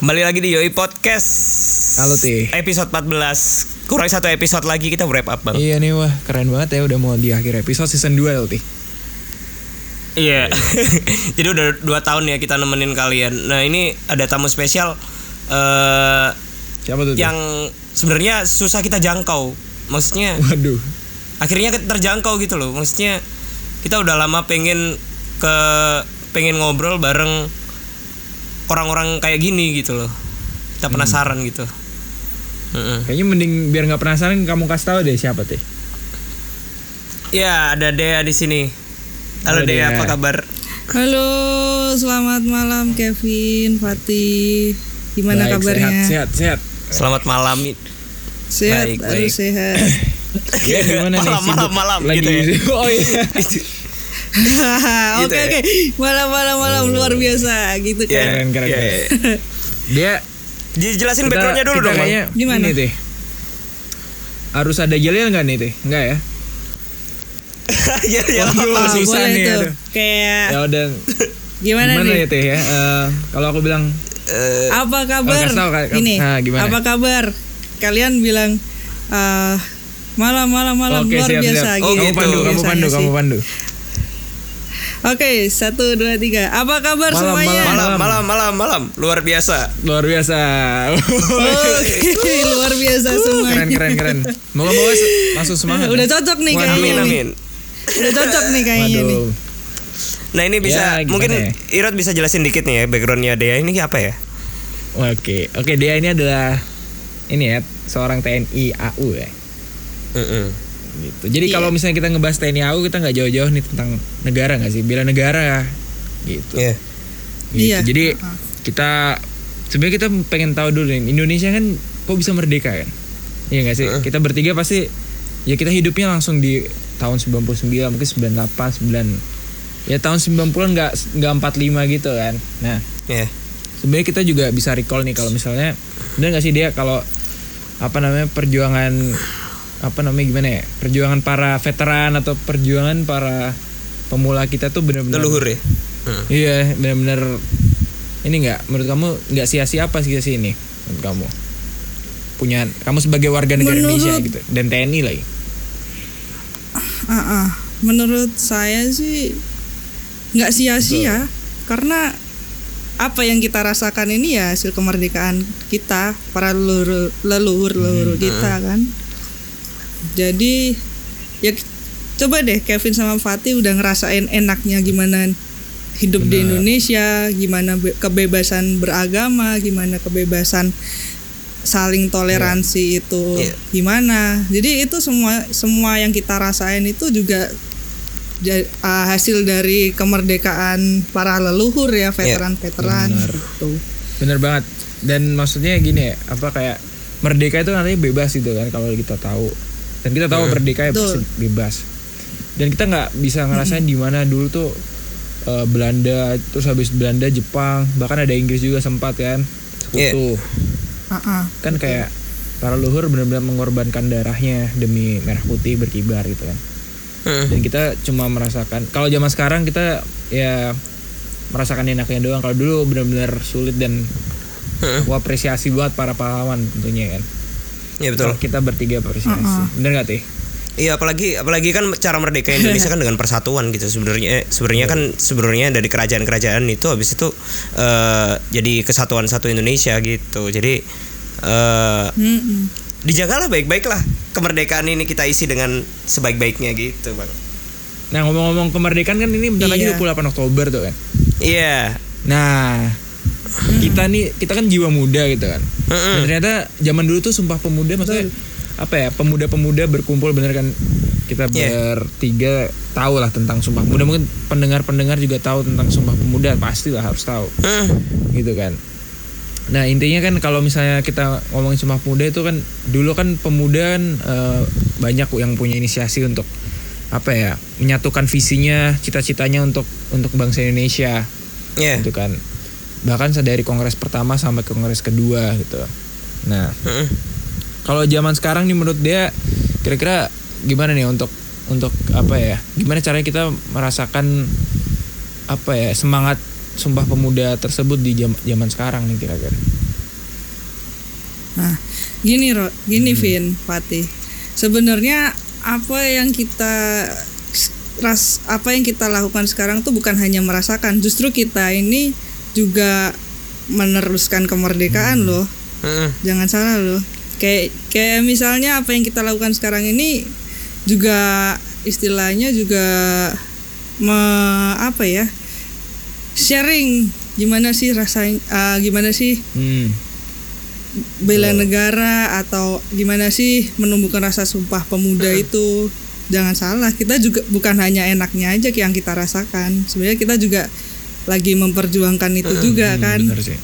Kembali lagi di Yoi Podcast. Halo, Tih. Episode 14. Kurang satu episode lagi kita wrap up bang. Iya nih wah keren banget ya udah mau di akhir episode season 2 loh Tih. Iya. Jadi udah dua tahun ya kita nemenin kalian. Nah ini ada tamu spesial eh Siapa tuh? Yang sebenarnya susah kita jangkau. Maksudnya Waduh. akhirnya terjangkau gitu loh. Maksudnya kita udah lama pengen ke pengen ngobrol bareng orang-orang kayak gini gitu loh. Kita penasaran gitu. Mm-mm. Kayaknya mending biar nggak penasaran kamu kasih tahu deh siapa Tih. Ya ada Dea di sini. Halo, Halo, Dea, Dea. apa kabar? Halo, selamat malam Kevin, Fatih. Gimana Baik, kabarnya? Sehat, sehat, sehat. Selamat malam. Sehat, Baik, baik. sehat. Ya gimana nih? Malam, sibuk malam, malam, lagi. gitu ya. Oh iya. Oke Gitu ya? oke, malam-malam malam luar biasa gitu kan. Ya. Keren, keren, Ya. keren. Dia Dijelasin kita- backgroundnya dulu kita dong. Kayaknya Gimana? Ini, Tih. Harus ada jelil nggak nih Tih? Enggak ya? ya, ya, Ah, susah boleh nih, tuh. aduh. Kayak Ya udah gimana, gimana nih? ya Tih ya? Eh, kalau aku bilang Eh, Apa kabar? kasih tahu. Ini. Nah, gimana? Apa kabar? Kalian bilang eh, malam malam malam Oke, luar siap, biasa siap. Oh, gitu. kamu pandu, kamu biasanya pandu, kamu pandu. Oke, satu dua tiga. Apa kabar Malam, semuanya? malam, malam, malam, malam, luar biasa. Luar biasa. Oke, luar biasa semuanya. keren keren keren. Moga-moga se- langsung semangat. Udah ya. cocok nih kayaknya. Amin, amin. Udah cocok nih kayaknya nih. Nah ini bisa, Ya, mungkin ya? Irot bisa jelasin dikit nih ya backgroundnya Dea ini apa ya? Oke, oke dia ini adalah ini ya seorang TNI AU ya. Mm-mm. Gitu. Jadi Iya. kalau misalnya kita ngebahas TNI AU kita nggak jauh-jauh nih tentang negara nggak sih? Bela negara gitu. Iya. Gitu. Iya. Jadi kita sebenarnya kita pengen tahu dulu nih Indonesia kan kok bisa merdeka kan? Iya nggak sih? Heeh. Kita bertiga pasti ya kita hidupnya langsung di tahun 99 mungkin 98 9 ya tahun 90-an nggak nggak 45 gitu kan. Nah, Iya. sebenarnya kita juga bisa recall nih kalau misalnya benar nggak sih dia kalau apa namanya perjuangan apa namanya gimana ya perjuangan para veteran atau perjuangan para pemula kita tuh benar-benar Leluhur ya. Mm. iya benar-benar ini nggak menurut kamu nggak sia-sia apa sih sih ini? Menurut kamu? Punya kamu sebagai warga negara Menurut- Indonesia gitu dan TNI lagi Ah, ah. menurut saya sih nggak sia-sia. Karena apa yang kita rasakan ini ya hasil kemerdekaan kita para leluhur leluhur leluhur kita kan jadi ya coba deh Kevin sama Fatih udah ngerasain enaknya gimana hidup di Benar. Indonesia gimana be- kebebasan beragama gimana kebebasan saling toleransi itu Iya. gimana jadi itu semua semua yang kita rasain itu juga ah, hasil dari kemerdekaan para leluhur ya veteran-veteran Benar. gitu bener banget dan maksudnya gini ya apa kayak merdeka itu nantinya bebas gitu kan kalau kita tahu dan kita tahu merdeka ya pasti bebas. Dan kita nggak bisa ngerasain di mana dulu tuh eh, Belanda terus habis Belanda Jepang bahkan ada Inggris juga sempat kan sekutu. Ah, ah. kan kayak para leluhur benar-benar mengorbankan darahnya demi merah putih berkibar gitu kan. Mm. dan kita cuma merasakan kalau zaman sekarang kita ya merasakan enaknya doang. Kalau dulu benar-benar sulit dan aku apresiasi buat para pahlawan tentunya kan Iya betul. Kalau kita bertiga apresiasi bener gak teh Iya apalagi apalagi kan cara merdeka Indonesia kan dengan persatuan gitu sebenarnya. Eh, sebenarnya kan sebenarnya dari kerajaan-kerajaan itu habis itu eh, jadi kesatuan satu Indonesia gitu. Jadi eh Mm-mm. dijagalah baik-baik lah kemerdekaan ini kita isi dengan sebaik-baiknya gitu bang. Nah ngomong-ngomong kemerdekaan kan ini bentar lagi Iya. 28 Oktober tuh kan? Iya. Nah kita nih kita kan jiwa muda gitu kan. Dan ternyata zaman dulu tuh sumpah pemuda maksudnya apa ya pemuda-pemuda berkumpul bener kan? Kita Iya. bertiga tahu lah tentang sumpah pemuda. Mungkin pendengar-pendengar juga tahu tentang sumpah pemuda pasti lah harus tahu. Mm. gitu kan. Nah intinya kan kalau misalnya kita ngomongin sumpah pemuda itu kan dulu kan pemuda kan eh, banyak yang punya inisiasi untuk apa ya menyatukan visinya cita-citanya untuk untuk bangsa Indonesia. Iya. gitu kan bahkan dari kongres pertama sampai ke kongres kedua gitu. Nah kalau zaman sekarang nih menurut dia kira-kira gimana nih untuk untuk apa ya? Gimana caranya kita merasakan apa ya semangat sumpah pemuda tersebut di jam- zaman sekarang nih kira-kira? Nah, gini Ro, gini Vin, Fatih. Sebenarnya apa yang kita ras apa yang kita lakukan sekarang tuh bukan hanya merasakan, justru kita ini juga meneruskan kemerdekaan loh. Heeh. Jangan salah loh. Kayak kayak misalnya apa yang kita lakukan sekarang ini juga istilahnya juga me, apa ya? sharing gimana sih rasanya ah, gimana sih Hmm. bela negara atau gimana sih menumbuhkan rasa sumpah pemuda itu jangan salah kita juga bukan hanya enaknya aja yang kita rasakan sebenarnya kita juga lagi memperjuangkan itu juga Hmm, kan bener sih.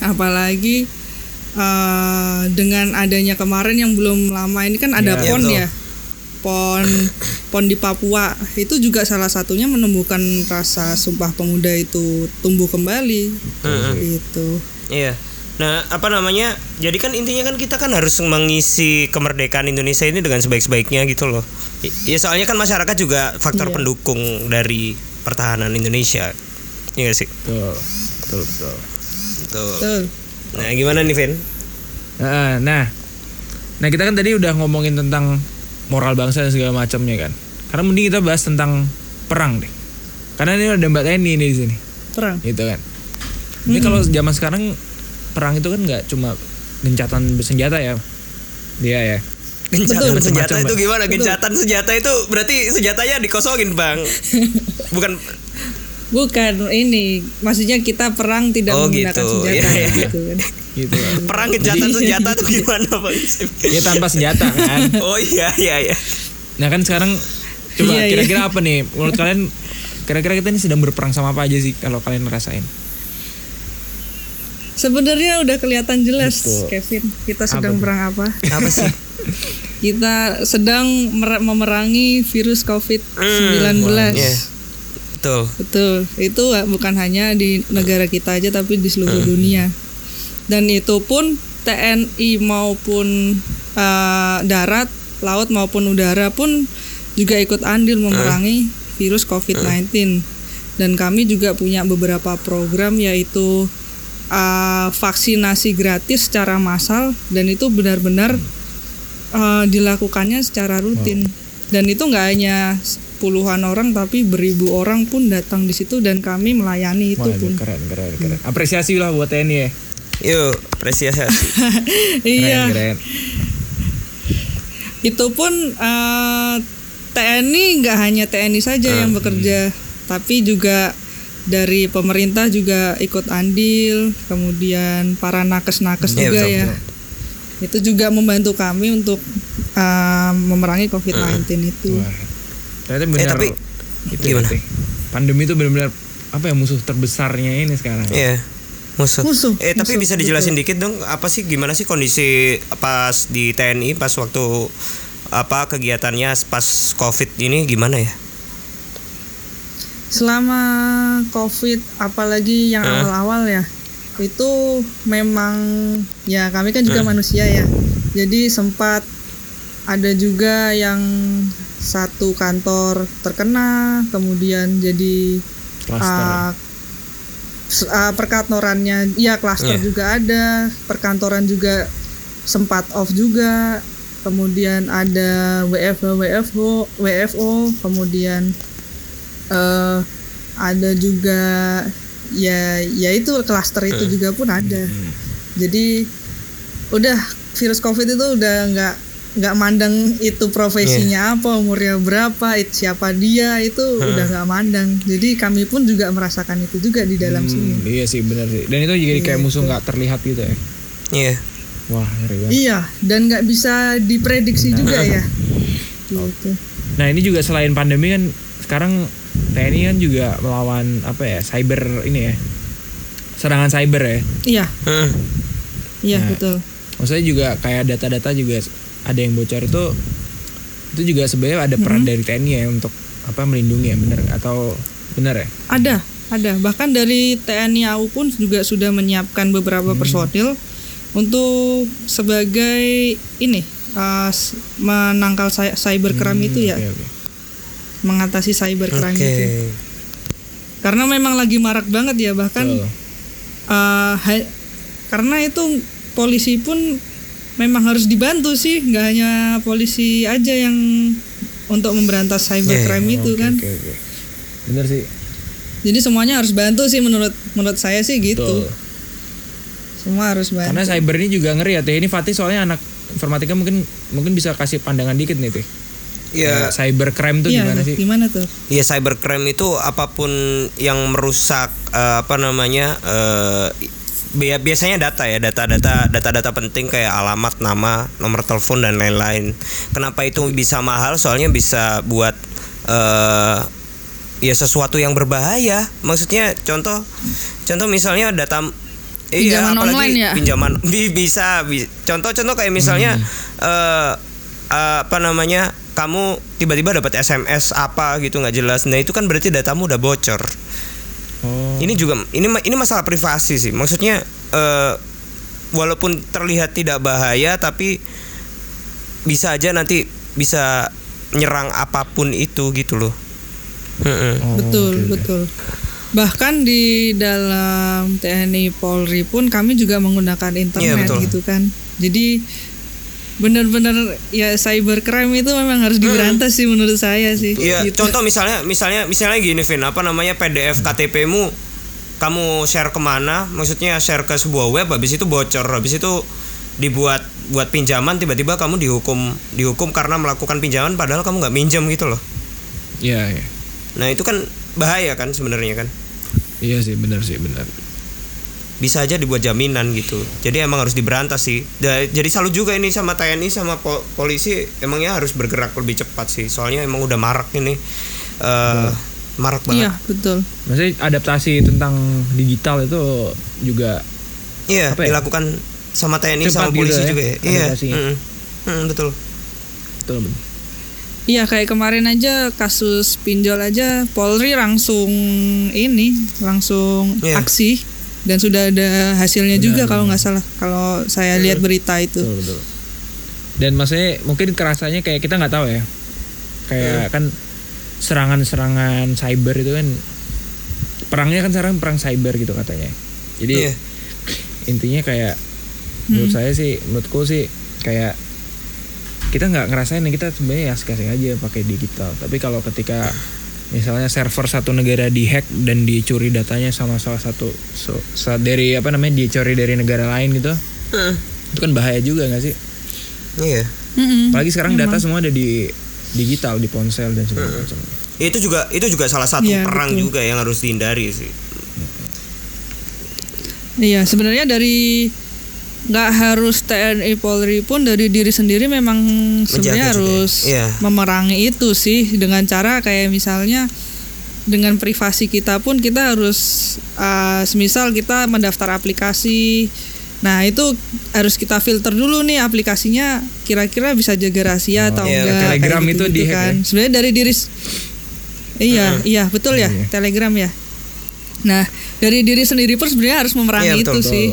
apalagi eh, dengan adanya kemarin yang belum lama ini kan ada Ya, pon ya pon pon di Papua itu juga salah satunya menumbuhkan rasa sumpah pemuda itu tumbuh kembali Heeh. gitu Iya. Nah, apa namanya? Jadi kan intinya kan kita kan harus mengisi kemerdekaan Indonesia ini dengan sebaik-baiknya gitu loh. Ya soalnya kan masyarakat juga faktor Iya. pendukung dari pertahanan Indonesia. Iya gak sih? Betul. Betul, betul. Betul. Betul. Nah, gimana nih, Vin? Nah, nah, nah kita kan tadi udah ngomongin tentang moral bangsa dan segala macamnya kan. Karena mending kita bahas tentang perang deh. Karena ini ada Mbak Teni nih di sini, perang gitu kan. Ini kalau zaman sekarang perang itu kan nggak cuma gencatan bersenjata ya, dia ya. Gencatan Betul. senjata itu gimana? Gencatan senjata itu berarti senjatanya dikosongin, Bang. Bukan Bukan ini, maksudnya kita perang tidak Oh, menggunakan gitu. senjata Iya, iya. gitu kan. Gitu. kan. perang gencatan senjata itu gimana, Bang? Ya tanpa senjata kan. Oh iya, iya, iya. Nah kan sekarang coba Iya, iya. kira-kira apa nih menurut kalian? Kira-kira kita ini sedang berperang sama apa aja sih kalau kalian ngerasain? Sebenarnya udah kelihatan jelas, Betul. Kevin. Kita sedang tuh? perang apa? Apa sih? Kita sedang mer- memerangi virus COVID-19. Iya. Betul. Betul. Itu bukan hanya di negara kita aja tapi di seluruh dunia. Dan itu pun TNI maupun eh, darat, laut maupun udara pun juga ikut andil memerangi virus COVID-19. Dan kami juga punya beberapa program yaitu eh, vaksinasi gratis secara massal dan itu benar-benar eh, dilakukannya secara rutin. Dan itu nggak hanya puluhan orang tapi beribu orang pun datang di situ dan kami melayani itu Waduh, pun. keren, keren, keren. Apresiasi lah buat TNI ya. Yuk, apresiasi. iya. Keren, keren. itu pun eh, TNI nggak hanya TNI saja Ah, yang bekerja tapi juga dari pemerintah juga ikut andil kemudian para nakes-nakes Iya, juga betul, ya itu juga membantu kami untuk eh, memerangi COVID-19 itu Wah, ternyata benar. Eh, tapi itu gimana? berarti. Pandemi itu benar-benar apa ya musuh terbesarnya ini sekarang. Iya. Musuh. Musuh, Eh tapi musuh, bisa dijelasin dikit dong apa sih gimana sih kondisi pas di TNI pas waktu apa kegiatannya pas Covid ini gimana ya? selama COVID apalagi yang awal-awal ya itu memang ya kami kan juga manusia ya jadi sempat ada juga yang satu kantor terkena kemudian jadi Cluster. uh, uh, perkantorannya ya klaster Iya. juga ada perkantoran juga sempat off juga kemudian ada WFH WFO WFO kemudian eh ada juga ya ya itu klaster itu juga pun ada jadi udah virus covid itu udah nggak nggak mandang itu profesinya apa umurnya berapa it- siapa dia itu udah nggak mandang jadi kami pun juga merasakan itu juga di dalam sini Hmm, iya sih benar sih. Dan itu jadi kayak musuh nggak terlihat gitu ya. Iya. Wah, ngeri banget. iya dan nggak bisa diprediksi juga ya gitu Nah, ini juga selain pandemi kan sekarang TNI kan juga melawan apa ya? Cyber ini ya. Serangan cyber ya. iya Hmm. iya Nah. betul Maksudnya juga kayak data-data juga ada yang bocor itu itu juga sebenarnya ada peran dari TNI ya untuk apa melindungi ya bener atau bener ya? Ada, ada. Bahkan dari TNI AU pun juga sudah menyiapkan beberapa personil untuk sebagai ini uh, menangkal cy- cybercrime itu ya, Oke, oke. mengatasi cybercrime Oke. itu. Karena memang lagi marak banget ya bahkan uh, karena itu polisi pun memang harus dibantu sih nggak hanya polisi aja yang untuk memberantas cybercrime itu kan Oke, oke. Bener sih. jadi semuanya harus bantu sih menurut menurut saya sih gitu Betul. semua harus bantu Karena cyber ini juga ngeri ya. Teh ini Fatih soalnya anak informatika mungkin mungkin bisa kasih pandangan dikit nih Teh. Iya. Kayak cybercrime tuh Iya, gimana sih? gimana tuh Iya cybercrime itu apa pun yang merusak eh, apa namanya bi- biasanya data ya data-data data-data penting kayak alamat nama nomor telepon dan lain-lain. Kenapa itu bisa mahal? Soalnya bisa buat eh ya sesuatu yang berbahaya. Maksudnya contoh contoh misalnya data Iya, Pinjaman apalagi online ya? pinjaman bi- bisa, bi- contoh-contoh kayak misalnya eh eh, apa namanya kamu tiba-tiba dapat SMS apa gitu nggak jelas nah itu kan berarti datamu udah bocor. Ini juga ini ini masalah privasi sih maksudnya eh walaupun terlihat tidak bahaya tapi bisa aja nanti bisa nyerang apa pun itu gitu loh Mm-mm. Oh, betul oke. betul bahkan di dalam TNI Polri pun kami juga menggunakan internet betul. gitu kan jadi benar-benar ya cybercrime itu memang harus diberantas sih menurut saya sih Iya, Gitu. contoh misalnya misalnya misalnya gini Vin, apa namanya PDF KTP-mu kamu share ke mana? Maksudnya share ke sebuah web, habis itu bocor, habis itu dibuat buat pinjaman, tiba-tiba kamu dihukum dihukum karena melakukan pinjaman, padahal kamu nggak minjem gitu loh. Iya, iya. Nah itu kan bahaya kan sebenarnya kan. Iya sih, benar sih, benar. Bisa aja dibuat jaminan gitu. Jadi emang harus diberantas sih. Da- jadi salut juga ini sama TNI sama po- polisi emangnya harus bergerak lebih cepat sih. Soalnya emang udah marak ini. eh marak banget. iya betul Maksudnya adaptasi tentang digital itu juga Iya, Apa ya? dilakukan sama TNI Cepat sama polisi gitu ya, juga ya. Iya. adaptasinya. mm, mm, betul. betul betul. Iya kayak kemarin aja kasus pinjol aja Polri langsung ini langsung Iya. aksi dan sudah ada hasilnya juga kalau nggak salah kalau saya lihat berita itu. betul betul. Dan maksudnya mungkin kerasanya kayak kita nggak tahu ya. Kayak kan serangan-serangan cyber itu kan perangnya kan sekarang perang cyber gitu katanya. Jadi Iya. intinya kayak menurut saya sih menurutku sih kayak kita nggak ngerasain kita sebenarnya ya asik-asik aja pakai digital tapi kalau ketika misalnya server satu negara dihack dan dicuri datanya sama salah satu so, dari apa namanya dicuri dari negara lain gitu Mm, itu kan bahaya juga nggak sih Iya. Mm-mm. apalagi sekarang data semua ada di digital di ponsel dan segala macam Itu juga itu juga salah satu Iya, perang betul. juga yang harus dihindari sih. Iya sebenarnya dari nggak harus TNI Polri pun dari diri sendiri memang sebenarnya juga ya. harus Iya. memerangi itu sih dengan cara kayak misalnya dengan privasi kita pun kita harus uh, semisal kita mendaftar aplikasi nah itu harus kita filter dulu nih aplikasinya kira-kira bisa jaga rahasia atau iya, enggak Telegram kayak itu gitu-gitu di-hack kan ya? sebenarnya dari diri iya iya betul ya Iya. Telegram ya nah dari diri sendiri pun sebenarnya harus memerangi Iya, betul, itu betul. sih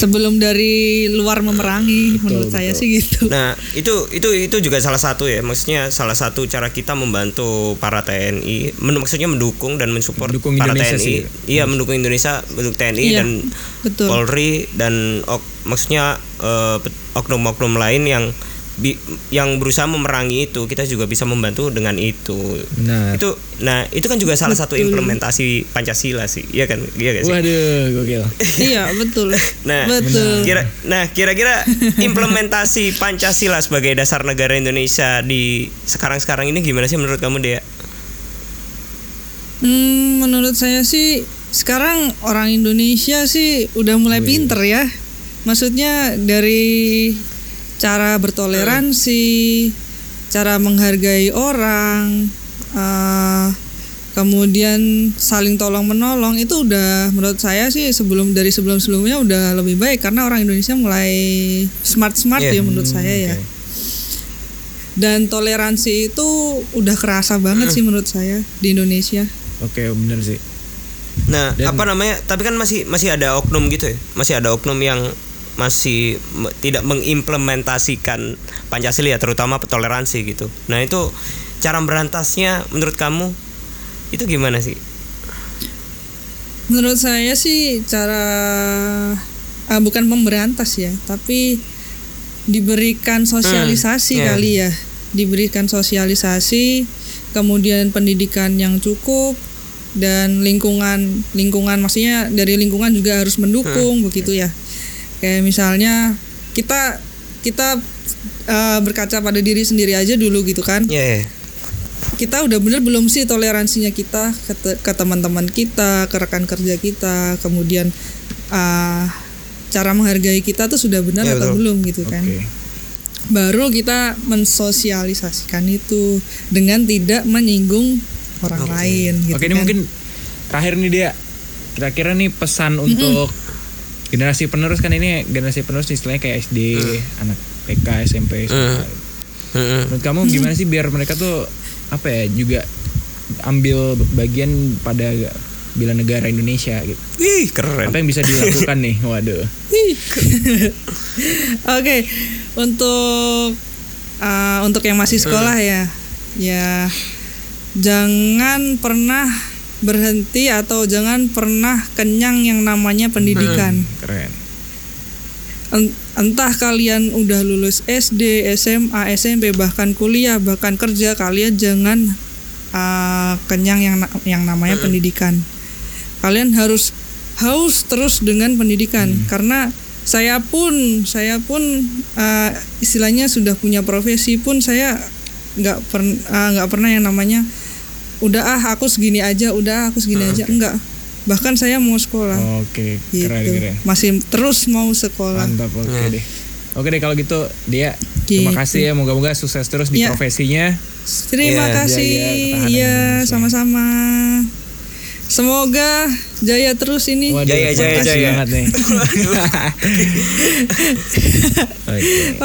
sebelum dari luar memerangi Betul, menurut saya betul. sih gitu Nah, itu itu itu juga salah satu ya. Maksudnya salah satu cara kita membantu para TNI, men- maksudnya mendukung dan mensupport Mendukung para Indonesia TNI. sih. Iya, mendukung Indonesia, mendukung TNI Iya, dan betul. Polri dan ok- maksudnya eh, oknum-oknum lain yang bi- yang berusaha memerangi itu, kita juga bisa membantu dengan itu. benar Itu nah, itu kan juga salah satu implementasi Pancasila sih. Iya kan? Iya gak sih? waduh gokil iya betul Nah, betul Kira, nah kira-kira implementasi Pancasila sebagai dasar negara Indonesia di sekarang-sekarang ini gimana sih menurut kamu Dea? Hmm, menurut saya sih sekarang orang Indonesia sih udah mulai pinter ya. Maksudnya dari cara bertoleransi, cara menghargai orang, eh, kemudian saling tolong menolong itu udah menurut saya sih sebelum dari sebelum sebelumnya udah lebih baik karena orang Indonesia mulai smart smart Iya. ya menurut saya ya. Dan toleransi itu udah kerasa banget sih menurut saya di Indonesia. oke benar sih Nah, Dan- apa namanya? Tapi kan masih masih ada oknum gitu ya. Masih ada oknum yang masih tidak mengimplementasikan Pancasila ya, terutama toleransi gitu. Nah, itu cara berantasnya menurut kamu itu gimana sih? Menurut saya sih cara ah, bukan memberantas ya tapi diberikan sosialisasi Hmm, iya. kali ya diberikan sosialisasi kemudian pendidikan yang cukup dan lingkungan lingkungan maksudnya dari lingkungan juga harus mendukung begitu ya kayak misalnya kita kita eh, berkaca pada diri sendiri aja dulu gitu kan Iya. iya. Kita udah bener belum sih toleransinya kita ke, te- ke teman-teman kita, ke rekan kerja kita, kemudian ah, cara menghargai kita tuh sudah benar Iya, atau betul. belum gitu kan? Oke. Baru kita mensosialisasikan itu dengan tidak menyinggung orang lain gitu Oke, ini kan. mungkin terakhir nih dia. Kira-kira nih pesan untuk generasi penerus kan ini generasi penerus istilahnya kayak SD, anak TK, SMP. Hmm. Mm-mm. Menurut kamu gimana sih biar mereka tuh apa ya juga ambil bagian pada bila negara Indonesia gitu. Wih, keren. Apa yang bisa dilakukan nih? Waduh. Oke, untuk uh, untuk yang masih sekolah ya, ya jangan pernah berhenti atau jangan pernah kenyang yang namanya pendidikan. Keren. En- Entah kalian udah lulus SD, SMA, SMP, bahkan kuliah, bahkan kerja, kalian jangan uh, kenyang yang yang namanya pendidikan. Kalian harus haus terus dengan pendidikan. Karena saya pun saya pun uh, istilahnya sudah punya profesi pun saya nggak pernah nggak pernah yang namanya udah ah aku segini aja udah aku segini aja. enggak bahkan saya mau sekolah Oke, gitu keren keren. masih terus mau sekolah Mantap, oke deh. Oke deh kalau gitu dia terima Gitu. kasih ya moga-moga sukses terus di Iya. profesinya. Terima Iya, kasih. Iya, Indonesia. sama-sama. Semoga jaya terus ini. Waduh, Jaya, jaya, jaya. banget nih.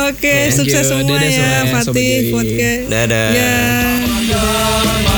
Oke. Sukses semua ya, Fatih, podcast. Dadah. Ya. dadah.